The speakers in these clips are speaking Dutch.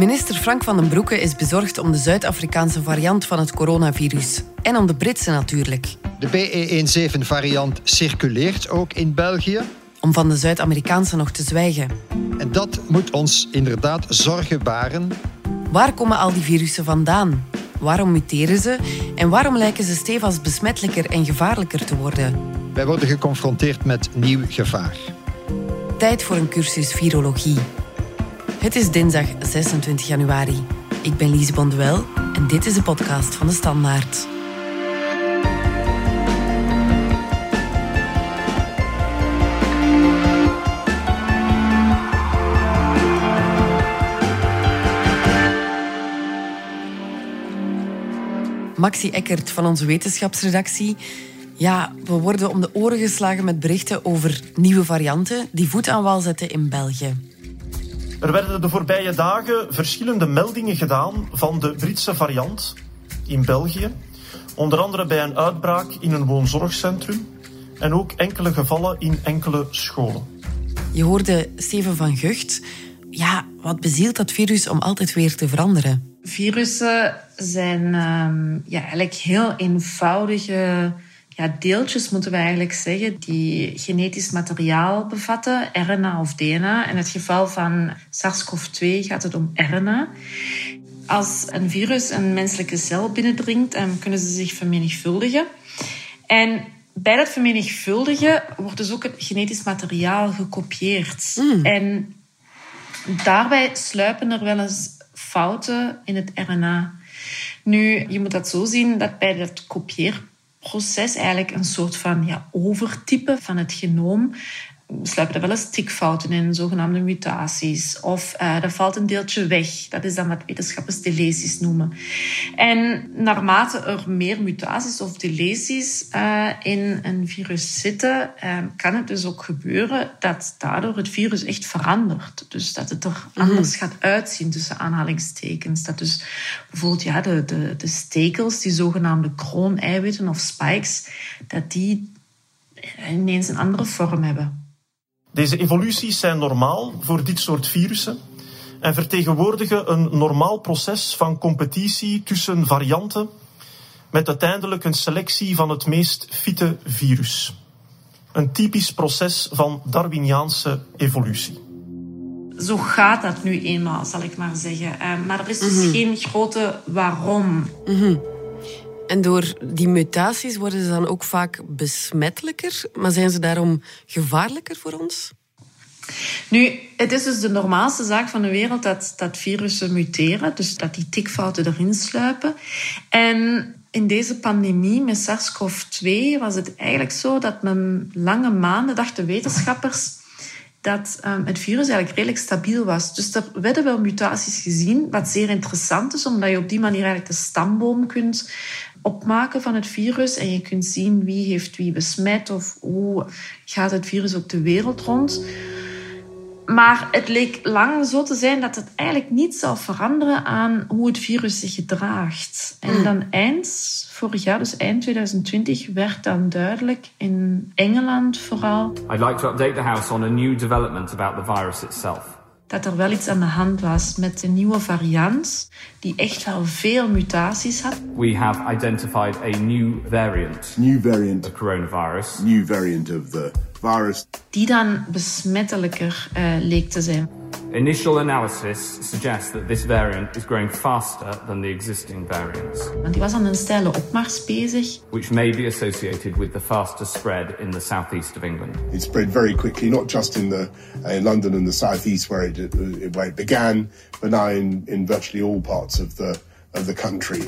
Minister Frank van den Broeke is bezorgd om de Zuid-Afrikaanse variant van het coronavirus. En om de Britse natuurlijk. De BE17-variant circuleert ook in België. Om van de Zuid-Amerikaanse nog te zwijgen. En dat moet ons inderdaad zorgen baren. Waar komen al die virussen vandaan? Waarom muteren ze? En waarom lijken ze stevast besmettelijker en gevaarlijker te worden? Wij worden geconfronteerd met nieuw gevaar. Tijd voor een cursus virologie. Het is dinsdag 26 januari. Ik ben Lise Bonduel en dit is de podcast van de Standaard. Maxi Eckert van onze wetenschapsredactie. Ja, we worden om de oren geslagen met berichten over nieuwe varianten die voet aan wal zetten in België. Er werden de voorbije dagen verschillende meldingen gedaan van de Britse variant in België. Onder andere bij een uitbraak in een woonzorgcentrum en ook enkele gevallen in enkele scholen. Je hoorde Steven van Gucht. Ja, wat bezielt dat virus om altijd weer te veranderen? Virussen zijn um, ja, eigenlijk heel eenvoudige ja, deeltjes, moeten we eigenlijk zeggen, die genetisch materiaal bevatten, RNA of DNA. In het geval van SARS-CoV-2 gaat het om RNA. Als een virus een menselijke cel binnendringt, dan kunnen ze zich vermenigvuldigen. En bij dat vermenigvuldigen wordt dus ook het genetisch materiaal gekopieerd. Mm. En daarbij sluipen er wel eens fouten in het RNA. Nu, je moet dat zo zien dat bij dat kopieerproces eigenlijk een soort van ja, overtype van het genoom sluipen er wel eens tikfouten in, zogenaamde mutaties. Of uh, er valt een deeltje weg. Dat is dan wat wetenschappers delesies noemen. En naarmate er meer mutaties of delesies uh, in een virus zitten, uh, kan het dus ook gebeuren dat daardoor het virus echt verandert. Dus dat het er anders gaat uitzien tussen aanhalingstekens. Dat dus bijvoorbeeld ja, de, de, de stekels, die zogenaamde krooneiwitten of spikes, dat die ineens een andere vorm hebben. Deze evoluties zijn normaal voor dit soort virussen en vertegenwoordigen een normaal proces van competitie tussen varianten met uiteindelijk een selectie van het meest fitte virus. Een typisch proces van Darwiniaanse evolutie. Zo gaat dat nu eenmaal, zal ik maar zeggen. Maar er is dus Mhm. geen grote waarom. En door die mutaties worden ze dan ook vaak besmettelijker, maar zijn ze daarom gevaarlijker voor ons? Nu, het is dus de normaalste zaak van de wereld dat, dat virussen muteren, dus dat die tikfouten erin sluipen. En in deze pandemie met SARS-CoV-2 was het eigenlijk zo dat men lange maanden dachten wetenschappers dat um, het virus eigenlijk redelijk stabiel was. Dus er werden wel mutaties gezien, wat zeer interessant is, omdat je op die manier eigenlijk de stamboom kunt opmaken van het virus en je kunt zien wie heeft wie besmet of hoe gaat het virus ook de wereld rond. Maar het leek lang zo te zijn dat het eigenlijk niet zou veranderen aan hoe het virus zich gedraagt. En dan eind vorig jaar, dus eind 2020, werd dan duidelijk in Engeland vooral I'd like to update the House on a new development about the virus itself. Dat er wel iets aan de hand was met de nieuwe variant, die echt wel veel mutaties had. We have identified a new variant new variant, of coronavirus, new variant of the virus. die dan besmettelijker eh, leek te zijn. Initial analysis suggests that this variant is growing faster than the existing variants, Want die was aan een steile opmars bezig. which may be associated with the faster spread in the southeast of England. It spread very quickly, not just in the in London and the southeast where it, where it began, but now in, in virtually all parts of the of the country.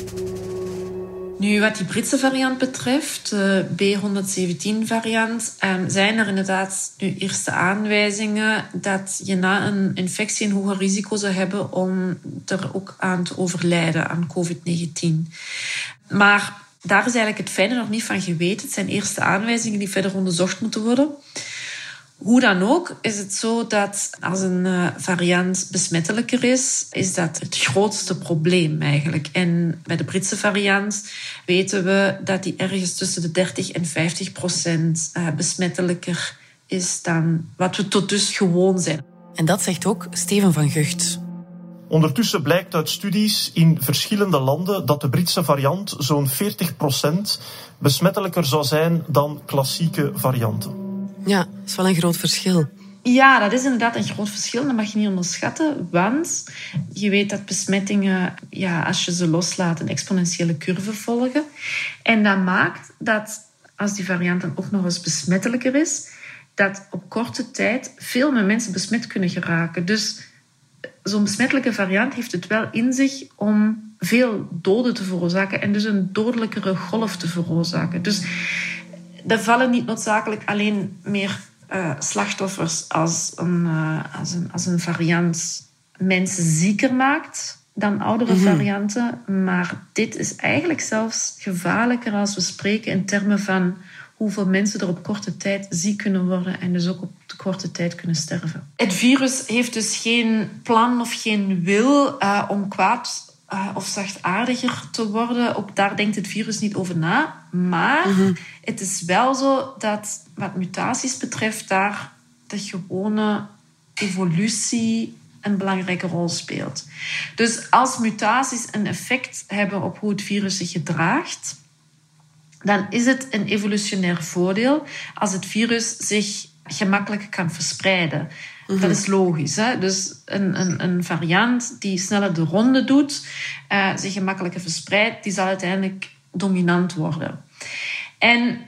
Nu, wat die Britse variant betreft, de B117-variant, ehm, zijn er inderdaad nu eerste aanwijzingen dat je na een infectie een hoger risico zou hebben om er ook aan te overlijden aan COVID-19. Maar daar is eigenlijk het fijne nog niet van geweten. Het zijn eerste aanwijzingen die verder onderzocht moeten worden. Hoe dan ook is het zo dat als een uh, variant besmettelijker is, is dat het grootste probleem eigenlijk. En bij de Britse variant weten we dat die ergens tussen de 30 en 50 procent uh, besmettelijker is dan wat we tot dus gewoon zijn. En dat zegt ook Steven van Gucht. Ondertussen blijkt uit studies in verschillende landen dat de Britse variant zo'n 40% besmettelijker zou zijn dan klassieke varianten. Dat is wel een groot verschil. Ja, dat is inderdaad een groot verschil. Dat mag je niet onderschatten. Want je weet dat besmettingen, ja, als je ze loslaat, een exponentiële curve volgen. En dat maakt dat, als die variant dan ook nog eens besmettelijker is, dat op korte tijd veel meer mensen besmet kunnen geraken. Dus zo'n besmettelijke variant heeft het wel in zich om veel doden te veroorzaken en dus een dodelijkere golf te veroorzaken. Dus er vallen niet noodzakelijk alleen meer uh, slachtoffers als een, uh, als, een, als een variant mensen zieker maakt dan oudere mm -hmm. varianten. Maar dit is eigenlijk zelfs gevaarlijker als we spreken in termen van hoeveel mensen er op korte tijd ziek kunnen worden en dus ook op de korte tijd kunnen sterven. Het virus heeft dus geen plan of geen wil uh, om kwaad uh, of zachtaardiger te worden. Ook daar denkt het virus niet over na. Maar mm -hmm. het is wel zo dat wat mutaties betreft daar de gewone evolutie een belangrijke rol speelt. Dus als mutaties een effect hebben op hoe het virus zich gedraagt, dan is het een evolutionair voordeel als het virus zich gemakkelijk kan verspreiden. Mm -hmm. Dat is logisch. Hè? Dus een, een, een, variant die sneller de ronde doet, uh, zich gemakkelijker verspreidt, die zal uiteindelijk dominant worden. En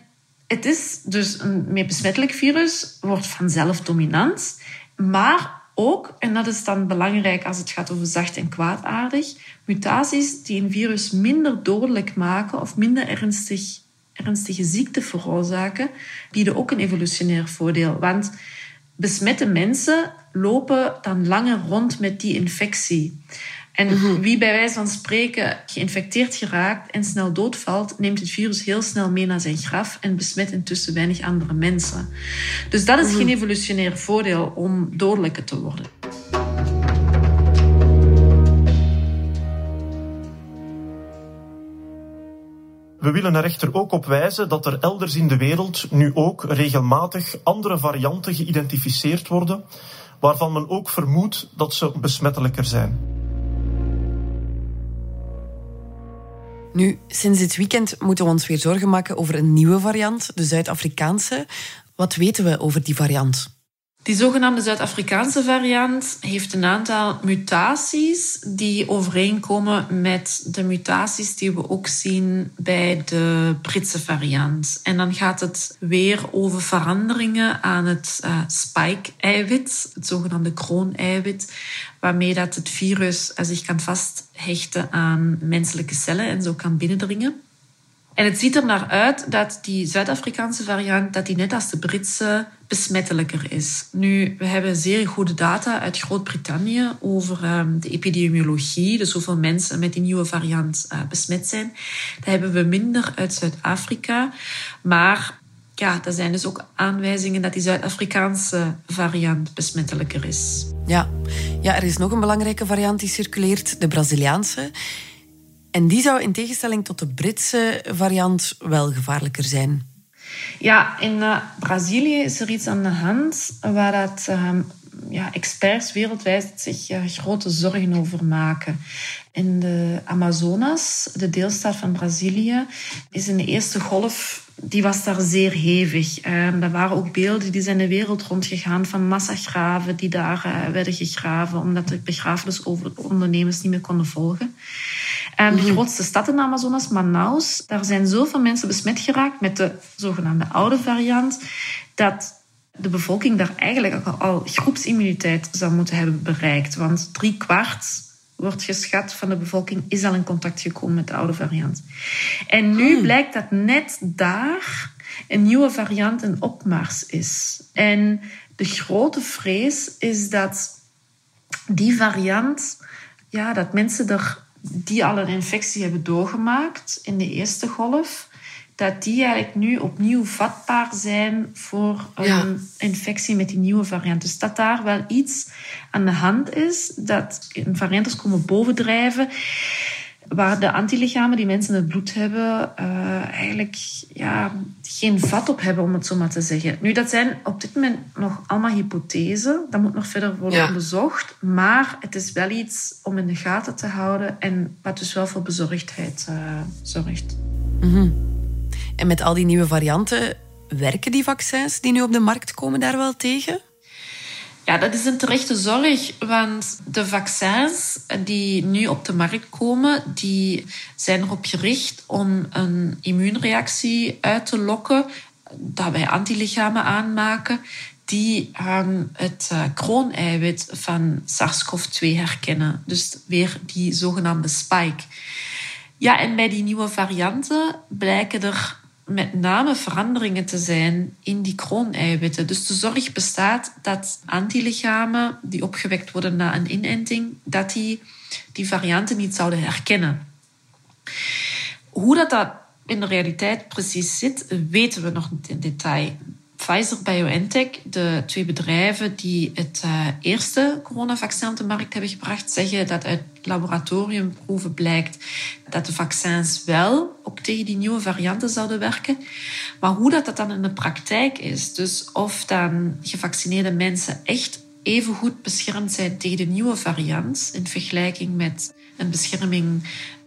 het is dus een meer besmettelijk virus, wordt vanzelf dominant, maar ook, en dat is dan belangrijk als het gaat over zacht en kwaadaardig, mutaties die een virus minder dodelijk maken of minder ernstig ernstige ziekte veroorzaken, bieden ook een evolutionair voordeel. Want besmette mensen lopen dan langer rond met die infectie. En mhm. wie bij wijze van spreken geïnfecteerd geraakt en snel doodvalt, neemt het virus heel snel mee naar zijn graf en besmet intussen weinig andere mensen. Dus dat is mhm. geen evolutionair voordeel om dodelijker te worden. We willen er echter ook op wijzen dat er elders in de wereld nu ook regelmatig andere varianten geïdentificeerd worden, waarvan men ook vermoedt dat ze besmettelijker zijn. Nu, sinds dit weekend moeten we ons weer zorgen maken over een nieuwe variant, de Zuid-Afrikaanse. Wat weten we over die variant? Die zogenaamde Zuid-Afrikaanse variant heeft een aantal mutaties die overeenkomen met de mutaties die we ook zien bij de Britse variant. En dan gaat het weer over veranderingen aan het uh, spike-eiwit, het zogenaamde kroon-eiwit, waarmee dat het virus zich kan vasthechten aan menselijke cellen en zo kan binnendringen. En het ziet er naar uit dat die Zuid-Afrikaanse variant, dat die net als de Britse besmettelijker is. Nu, we hebben zeer goede data uit Groot-Brittannië over um, de epidemiologie, dus hoeveel mensen met die nieuwe variant uh, besmet zijn. Dat hebben we minder uit Zuid-Afrika. Maar ja, er zijn dus ook aanwijzingen dat die Zuid-Afrikaanse variant besmettelijker is. Ja. ja, er is nog een belangrijke variant die circuleert, de Braziliaanse. En die zou in tegenstelling tot de Britse variant wel gevaarlijker zijn. Ja, in uh, Brazilië is er iets aan de hand waar dat, uh, ja, experts wereldwijd zich uh, grote zorgen over maken. In de Amazonas, de deelstaat van Brazilië, is in de eerste golf die was daar zeer hevig. Um, er waren ook beelden die zijn de wereld rondgegaan van massagraven die daar uh, werden gegraven, omdat de begrafenisondernemers niet meer konden volgen. De mhm. grootste stad in de Amazonas, Manaus, daar zijn zoveel mensen besmet geraakt met de zogenaamde oude variant, dat de bevolking daar eigenlijk al groepsimmuniteit zou moeten hebben bereikt. Want drie kwart wordt geschat van de bevolking is al in contact gekomen met de oude variant. En nu hmm. blijkt dat net daar een nieuwe variant een opmars is. En de grote vrees is dat die variant, ja, dat mensen er die al een infectie hebben doorgemaakt in de eerste golf, dat die eigenlijk nu opnieuw vatbaar zijn voor een infectie met die nieuwe variant. Dus dat daar wel iets aan de hand is, dat varianten komen bovendrijven. Waar de antilichamen die mensen in het bloed hebben uh, eigenlijk ja, geen vat op hebben, om het zo maar te zeggen. Nu, dat zijn op dit moment nog allemaal hypothesen. Dat moet nog verder worden ja. onderzocht. Maar het is wel iets om in de gaten te houden en wat dus wel voor bezorgdheid uh, zorgt. Mm -hmm. En met al die nieuwe varianten, werken die vaccins die nu op de markt komen daar wel tegen? Ja, dat is een terechte zorg, want de vaccins die nu op de markt komen, die zijn erop gericht om een immuunreactie uit te lokken, dat wij antilichamen aanmaken, die het uh, krooneiwit van SARS-CoV-2 herkennen. Dus weer die zogenaamde spike. Ja, en bij die nieuwe varianten blijken er met name veranderingen te zijn in die krooneiwitten. Dus de zorg bestaat dat antilichamen die opgewekt worden na een inenting, dat die die varianten niet zouden herkennen. Hoe dat, dat in de realiteit precies zit, weten we nog niet in detail. Pfizer BioNTech, de twee bedrijven die het uh, eerste coronavaccin op de markt hebben gebracht, zeggen dat uit laboratoriumproeven blijkt dat de vaccins wel ook tegen die nieuwe varianten zouden werken. Maar hoe dat, dat dan in de praktijk is, dus of dan gevaccineerde mensen echt even goed beschermd zijn tegen de nieuwe variant in vergelijking met een bescherming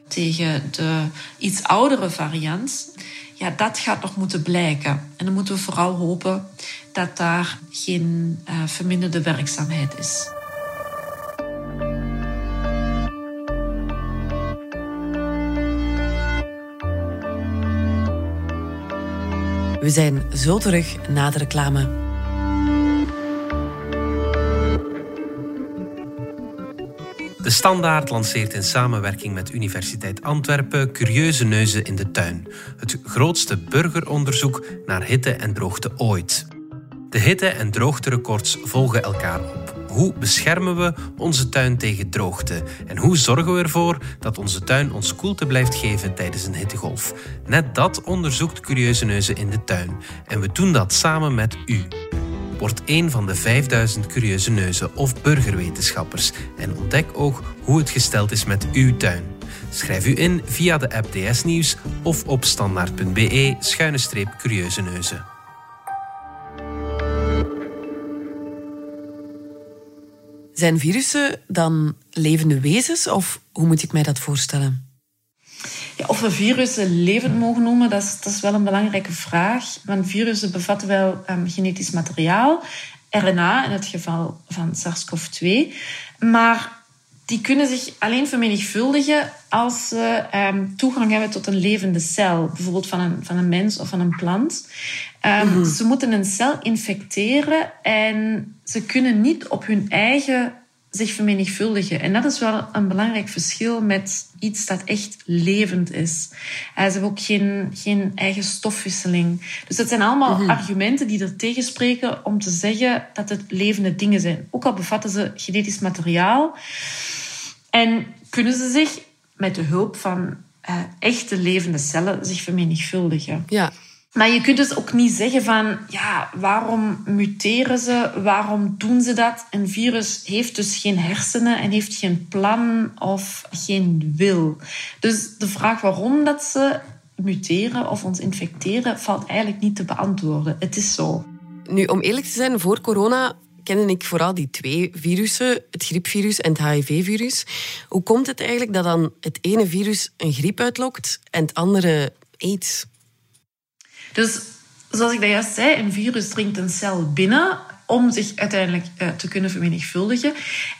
tegen de iets oudere variant ja, dat gaat nog moeten blijken. En dan moeten we vooral hopen dat daar geen uh, verminderde werkzaamheid is. We zijn zo terug na de reclame. De Standaard lanceert in samenwerking met Universiteit Antwerpen Curieuze Neuzen in de Tuin. Het grootste burgeronderzoek naar hitte en droogte ooit. De hitte- en droogterecords volgen elkaar op. Hoe beschermen we onze tuin tegen droogte? En hoe zorgen we ervoor dat onze tuin ons koelte blijft geven tijdens een hittegolf? Net dat onderzoekt Curieuze Neuzen in de Tuin. En we doen dat samen met u. Word een van de 5000 curieuze neuzen of burgerwetenschappers en ontdek ook hoe het gesteld is met uw tuin. Schrijf u in via de app DS Nieuws of op standaard.be-curieuze neuzen. Zijn virussen dan levende wezens of hoe moet ik mij dat voorstellen? Ja, of we virussen levend mogen noemen, dat is, dat is wel een belangrijke vraag. Want virussen bevatten wel um, genetisch materiaal, RNA in het geval van SARS-CoV-2. Maar die kunnen zich alleen vermenigvuldigen als ze um, toegang hebben tot een levende cel. Bijvoorbeeld van een, van een mens of van een plant. Um, mm -hmm. Ze moeten een cel infecteren en ze kunnen niet op hun eigen zich vermenigvuldigen. En dat is wel een belangrijk verschil met iets dat echt levend is. Uh, ze hebben ook geen, geen eigen stofwisseling. Dus dat zijn allemaal mm-hmm. argumenten die er tegenspreken om te zeggen dat het levende dingen zijn. Ook al bevatten ze genetisch materiaal. En kunnen ze zich met de hulp van uh, echte levende cellen zich vermenigvuldigen. Ja, maar je kunt dus ook niet zeggen van, ja, waarom muteren ze? Waarom doen ze dat? Een virus heeft dus geen hersenen en heeft geen plan of geen wil. Dus de vraag waarom dat ze muteren of ons infecteren, valt eigenlijk niet te beantwoorden. Het is zo. Nu, om eerlijk te zijn, voor corona kende ik vooral die twee virussen, het griepvirus en het HIV-virus. Hoe komt het eigenlijk dat dan het ene virus een griep uitlokt en het andere aids? Dus zoals ik dat juist zei, een virus dringt een cel binnen om zich uiteindelijk uh, te kunnen vermenigvuldigen.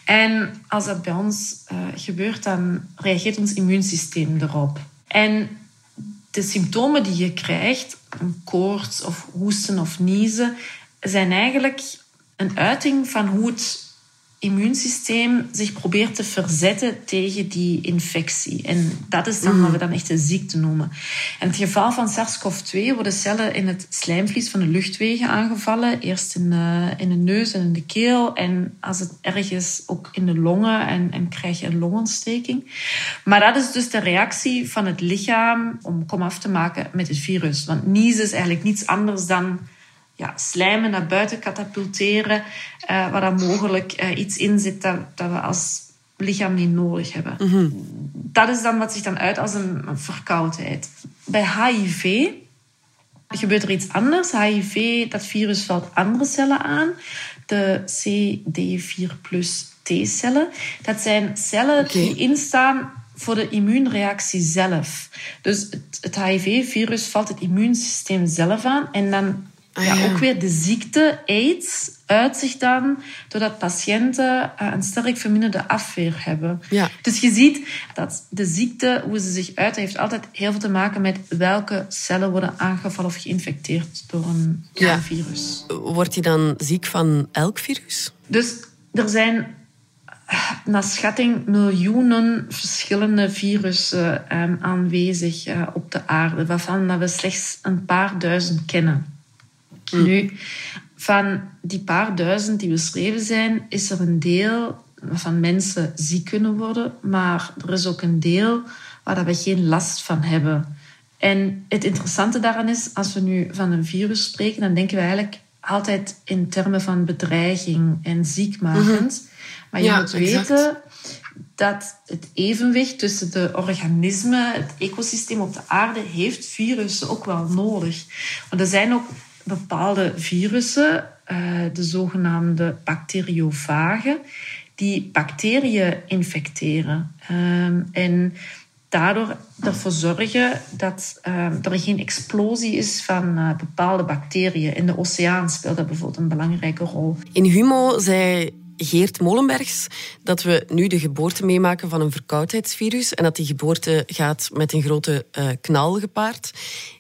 En als dat bij ons uh, gebeurt, dan reageert ons immuunsysteem erop. En de symptomen die je krijgt, een koorts of hoesten of niezen, zijn eigenlijk een uiting van hoe het immuunsysteem zich probeert te verzetten tegen die infectie. En dat is dan mm. wat we dan echt een ziekte noemen. In het geval van SARS-CoV-2 worden cellen in het slijmvlies van de luchtwegen aangevallen. Eerst in de, in de neus en in de keel. En als het erg is, ook in de longen. En, en krijg je een longontsteking. Maar dat is dus de reactie van het lichaam om komaf te maken met het virus. Want niezen is eigenlijk niets anders dan ja, slijmen naar buiten katapulteren, uh, waar dan mogelijk uh, iets in zit dat, dat we als lichaam niet nodig hebben. Mhm. Dat is dan wat zich dan uit als een, een verkoudheid. Bij HIV gebeurt er iets anders. HIV, dat virus valt andere cellen aan. De CD4 plus T-cellen. Dat zijn cellen die instaan voor de immuunreactie zelf. Dus het, het HIV-virus valt het immuunsysteem zelf aan. En dan Ah, ja, ja. ook weer de ziekte AIDS uit zich dan doordat patiënten eh, een sterk verminderde afweer hebben. Ja. Dus je ziet dat de ziekte, hoe ze zich uit, heeft altijd heel veel te maken met welke cellen worden aangevallen of geïnfecteerd door een Ja. virus. Wordt hij dan ziek van elk virus? Dus er zijn eh, naar schatting miljoenen verschillende virussen eh, aanwezig op de aarde, waarvan we slechts een paar duizend kennen. Nu, van die paar duizend die beschreven zijn, is er een deel waarvan mensen ziek kunnen worden, maar er is ook een deel waar dat we geen last van hebben. En het interessante daaraan is, als we nu van een virus spreken, dan denken we eigenlijk altijd in termen van bedreiging en ziekmakend. Maar je Ja, moet exact. weten dat het evenwicht tussen de organismen, het ecosysteem op de aarde, heeft virussen ook wel nodig. Want er zijn ook bepaalde virussen, eh, de zogenaamde bacteriofagen, die bacteriën infecteren. Ehm, en daardoor ervoor zorgen dat ehm, er geen explosie is van eh, bepaalde bacteriën. In de oceaan speelt dat bijvoorbeeld een belangrijke rol. In Humo zei Geert Molenbergs dat we nu de geboorte meemaken van een verkoudheidsvirus en dat die geboorte gaat met een grote eh, knal gepaard.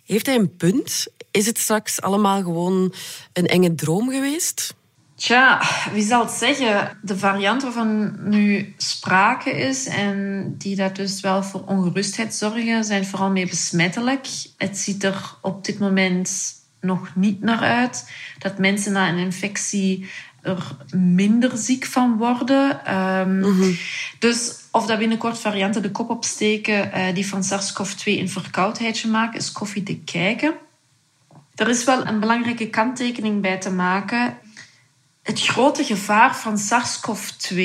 Heeft hij een punt? Is het straks allemaal gewoon een enge droom geweest? Tja, wie zal het zeggen? De variant waarvan nu sprake is en die dat dus wel voor ongerustheid zorgen, zijn vooral meer besmettelijk. Het ziet er op dit moment nog niet naar uit dat mensen na een infectie er minder ziek van worden. Ehm, Dus of dat binnenkort varianten de kop opsteken eh, die van SARS-CoV-2 een verkoudheidje maken, is koffie te kijken. Er is wel een belangrijke kanttekening bij te maken. Het grote gevaar van SARS-CoV-2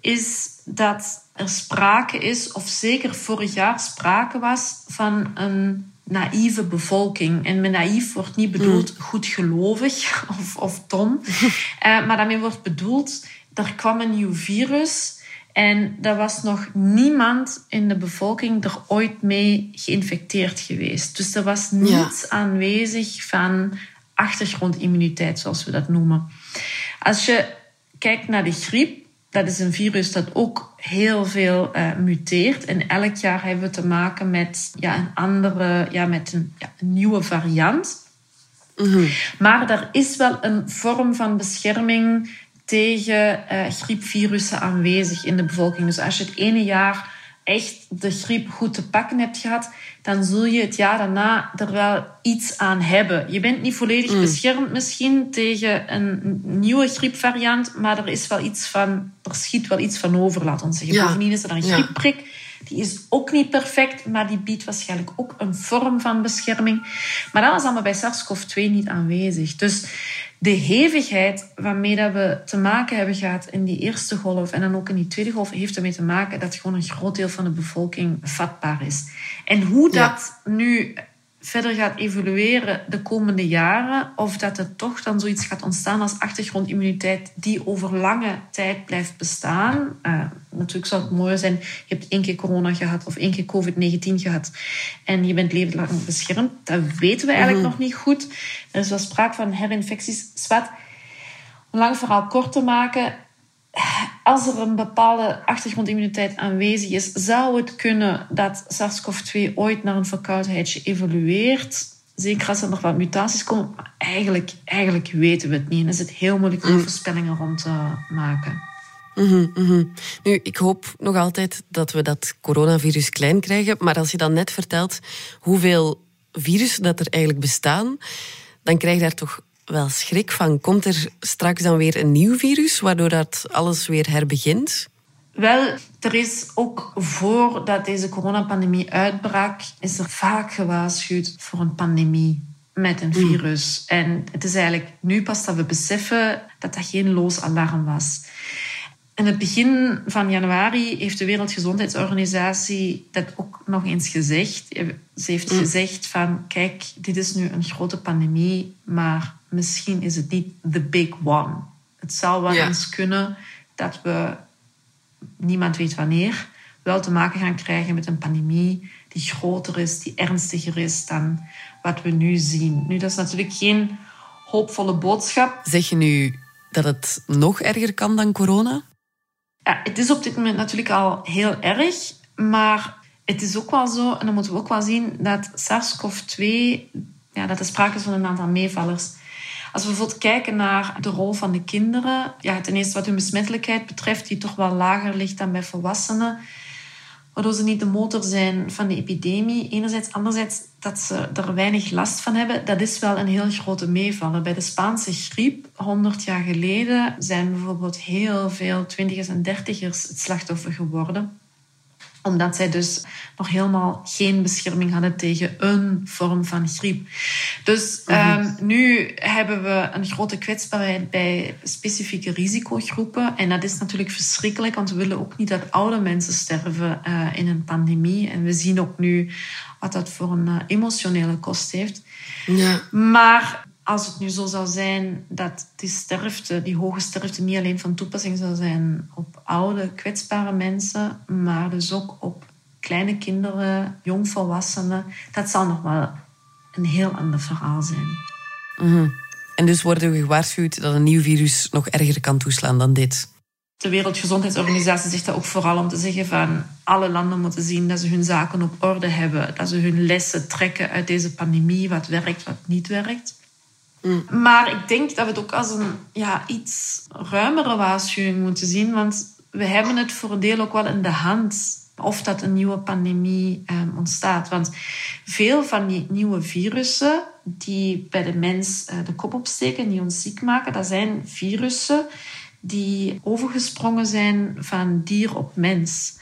is dat er sprake is, of zeker vorig jaar sprake was, van een naïeve bevolking. En met naïef wordt niet bedoeld goedgelovig of, of dom, Eh, maar daarmee wordt bedoeld, er kwam een nieuw virus en er was nog niemand in de bevolking er ooit mee geïnfecteerd geweest. Dus er was niets aanwezig van achtergrondimmuniteit, zoals we dat noemen. Als je kijkt naar de griep, dat is een virus dat ook heel veel eh, muteert. En elk jaar hebben we te maken met ja, een andere, ja, met een, ja, een nieuwe variant. Maar er is wel een vorm van bescherming tegen eh, griepvirussen aanwezig in de bevolking. Dus als je het ene jaar echt de griep goed te pakken hebt gehad, dan zul je het jaar daarna er wel iets aan hebben. Je bent niet volledig beschermd misschien tegen een nieuwe griepvariant, maar er is wel iets van, er schiet wel iets van over, laat ons zeggen. Ja. Bovendien is er een griepprik. Die is ook niet perfect, maar die biedt waarschijnlijk ook een vorm van bescherming. Maar dat was allemaal bij SARS-CoV-2 niet aanwezig. Dus de hevigheid waarmee dat we te maken hebben gehad in die eerste golf en dan ook in die tweede golf, heeft ermee te maken dat gewoon een groot deel van de bevolking vatbaar is. En hoe Ja. dat nu verder gaat evolueren de komende jaren, of dat er toch dan zoiets gaat ontstaan als achtergrondimmuniteit die over lange tijd blijft bestaan. Eh, natuurlijk zou het mooi zijn, je hebt één keer corona gehad of één keer COVID-19 gehad en je bent levenslang beschermd. Dat weten we eigenlijk nog niet goed. Er is wel sprake van herinfecties. Zwart. Om lang verhaal kort te maken, als er een bepaalde achtergrondimmuniteit aanwezig is, zou het kunnen dat SARS-CoV-2 ooit naar een verkoudheidje evolueert. Zeker als er nog wat mutaties komen. Maar eigenlijk, eigenlijk weten we het niet. En is het heel moeilijk om voorspellingen rond te maken. Mhm, mhm. Nu, ik hoop nog altijd dat we dat coronavirus klein krijgen. Maar als je dan net vertelt hoeveel virussen dat er eigenlijk bestaan, dan krijg je daar toch wel schrik van. Komt er straks dan weer een nieuw virus, waardoor dat alles weer herbegint? Wel, er is ook voordat deze coronapandemie uitbrak, is er vaak gewaarschuwd voor een pandemie met een virus. En het is eigenlijk nu pas dat we beseffen dat dat geen loos alarm was. In het begin van januari heeft de Wereldgezondheidsorganisatie dat ook nog eens gezegd. Ze heeft Mm. gezegd van, kijk, dit is nu een grote pandemie, maar misschien is het niet the big one. Het zou wel Ja. eens kunnen dat we, niemand weet wanneer, wel te maken gaan krijgen met een pandemie die groter is, die ernstiger is dan wat we nu zien. Nu, dat is natuurlijk geen hoopvolle boodschap. Zeg je nu dat het nog erger kan dan corona? Ja, het is op dit moment natuurlijk al heel erg, maar het is ook wel zo, en dan moeten we ook wel zien, dat SARS-CoV-2, ja, dat er sprake is van een aantal meevallers. Als we bijvoorbeeld kijken naar de rol van de kinderen, ja, ten eerste wat hun besmettelijkheid betreft, die toch wel lager ligt dan bij volwassenen, waardoor ze niet de motor zijn van de epidemie. Enerzijds, anderzijds dat ze er weinig last van hebben, dat is wel een heel grote meevaller. Bij de Spaanse griep, 100 jaar geleden, zijn bijvoorbeeld heel veel twintigers en dertigers het slachtoffer geworden omdat zij dus nog helemaal geen bescherming hadden tegen een vorm van griep. Dus ehm, nu hebben we een grote kwetsbaarheid bij specifieke risicogroepen. En dat is natuurlijk verschrikkelijk, want we willen ook niet dat oude mensen sterven eh, in een pandemie. En we zien ook nu wat dat voor een eh, emotionele kost heeft. Ja. Maar als het nu zo zou zijn dat die sterfte, die hoge sterfte, niet alleen van toepassing zou zijn op oude, kwetsbare mensen, maar dus ook op kleine kinderen, jongvolwassenen, dat zal nog wel een heel ander verhaal zijn. En dus worden we gewaarschuwd dat een nieuw virus nog erger kan toeslaan dan dit. De Wereldgezondheidsorganisatie zegt dat ook vooral om te zeggen van alle landen moeten zien dat ze hun zaken op orde hebben, dat ze hun lessen trekken uit deze pandemie, wat werkt, wat niet werkt. Maar ik denk dat we het ook als een ja, iets ruimere waarschuwing moeten zien, want we hebben het voor een deel ook wel in de hand of dat een nieuwe pandemie eh, ontstaat. Want veel van die nieuwe virussen die bij de mens eh, de kop opsteken, die ons ziek maken, dat zijn virussen die overgesprongen zijn van dier op mens.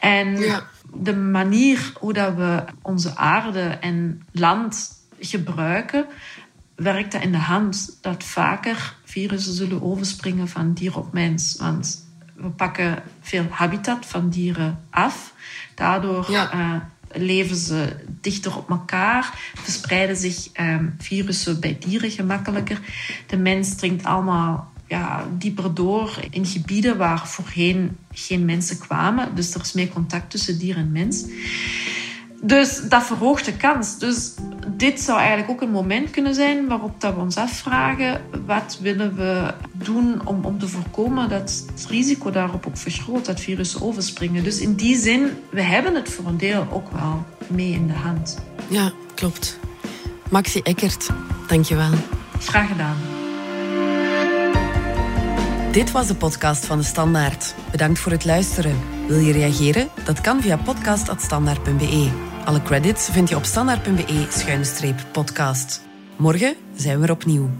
En Ja. de manier hoe dat we onze aarde en land gebruiken, werkt dat in de hand dat vaker virussen zullen overspringen van dier op mens. Want we pakken veel habitat van dieren af. Daardoor Ja. eh, leven ze dichter op elkaar, verspreiden zich eh, virussen bij dieren gemakkelijker. De mens dringt allemaal ja, dieper door in gebieden waar voorheen geen mensen kwamen. Dus er is meer contact tussen dier en mens. Dus dat verhoogt de kans. Dus dit zou eigenlijk ook een moment kunnen zijn waarop dat we ons afvragen wat willen we doen om, om te voorkomen dat het risico daarop ook vergroot, dat virussen overspringen. Dus in die zin, we hebben het voor een deel ook wel mee in de hand. Ja, klopt. Maxi Eckert, dankjewel. Graag gedaan. Dit was de podcast van de Standaard. Bedankt voor het luisteren. Wil je reageren? Dat kan via podcast.standaard.be. Alle credits vind je op standaard.be-podcast. Morgen zijn we er opnieuw.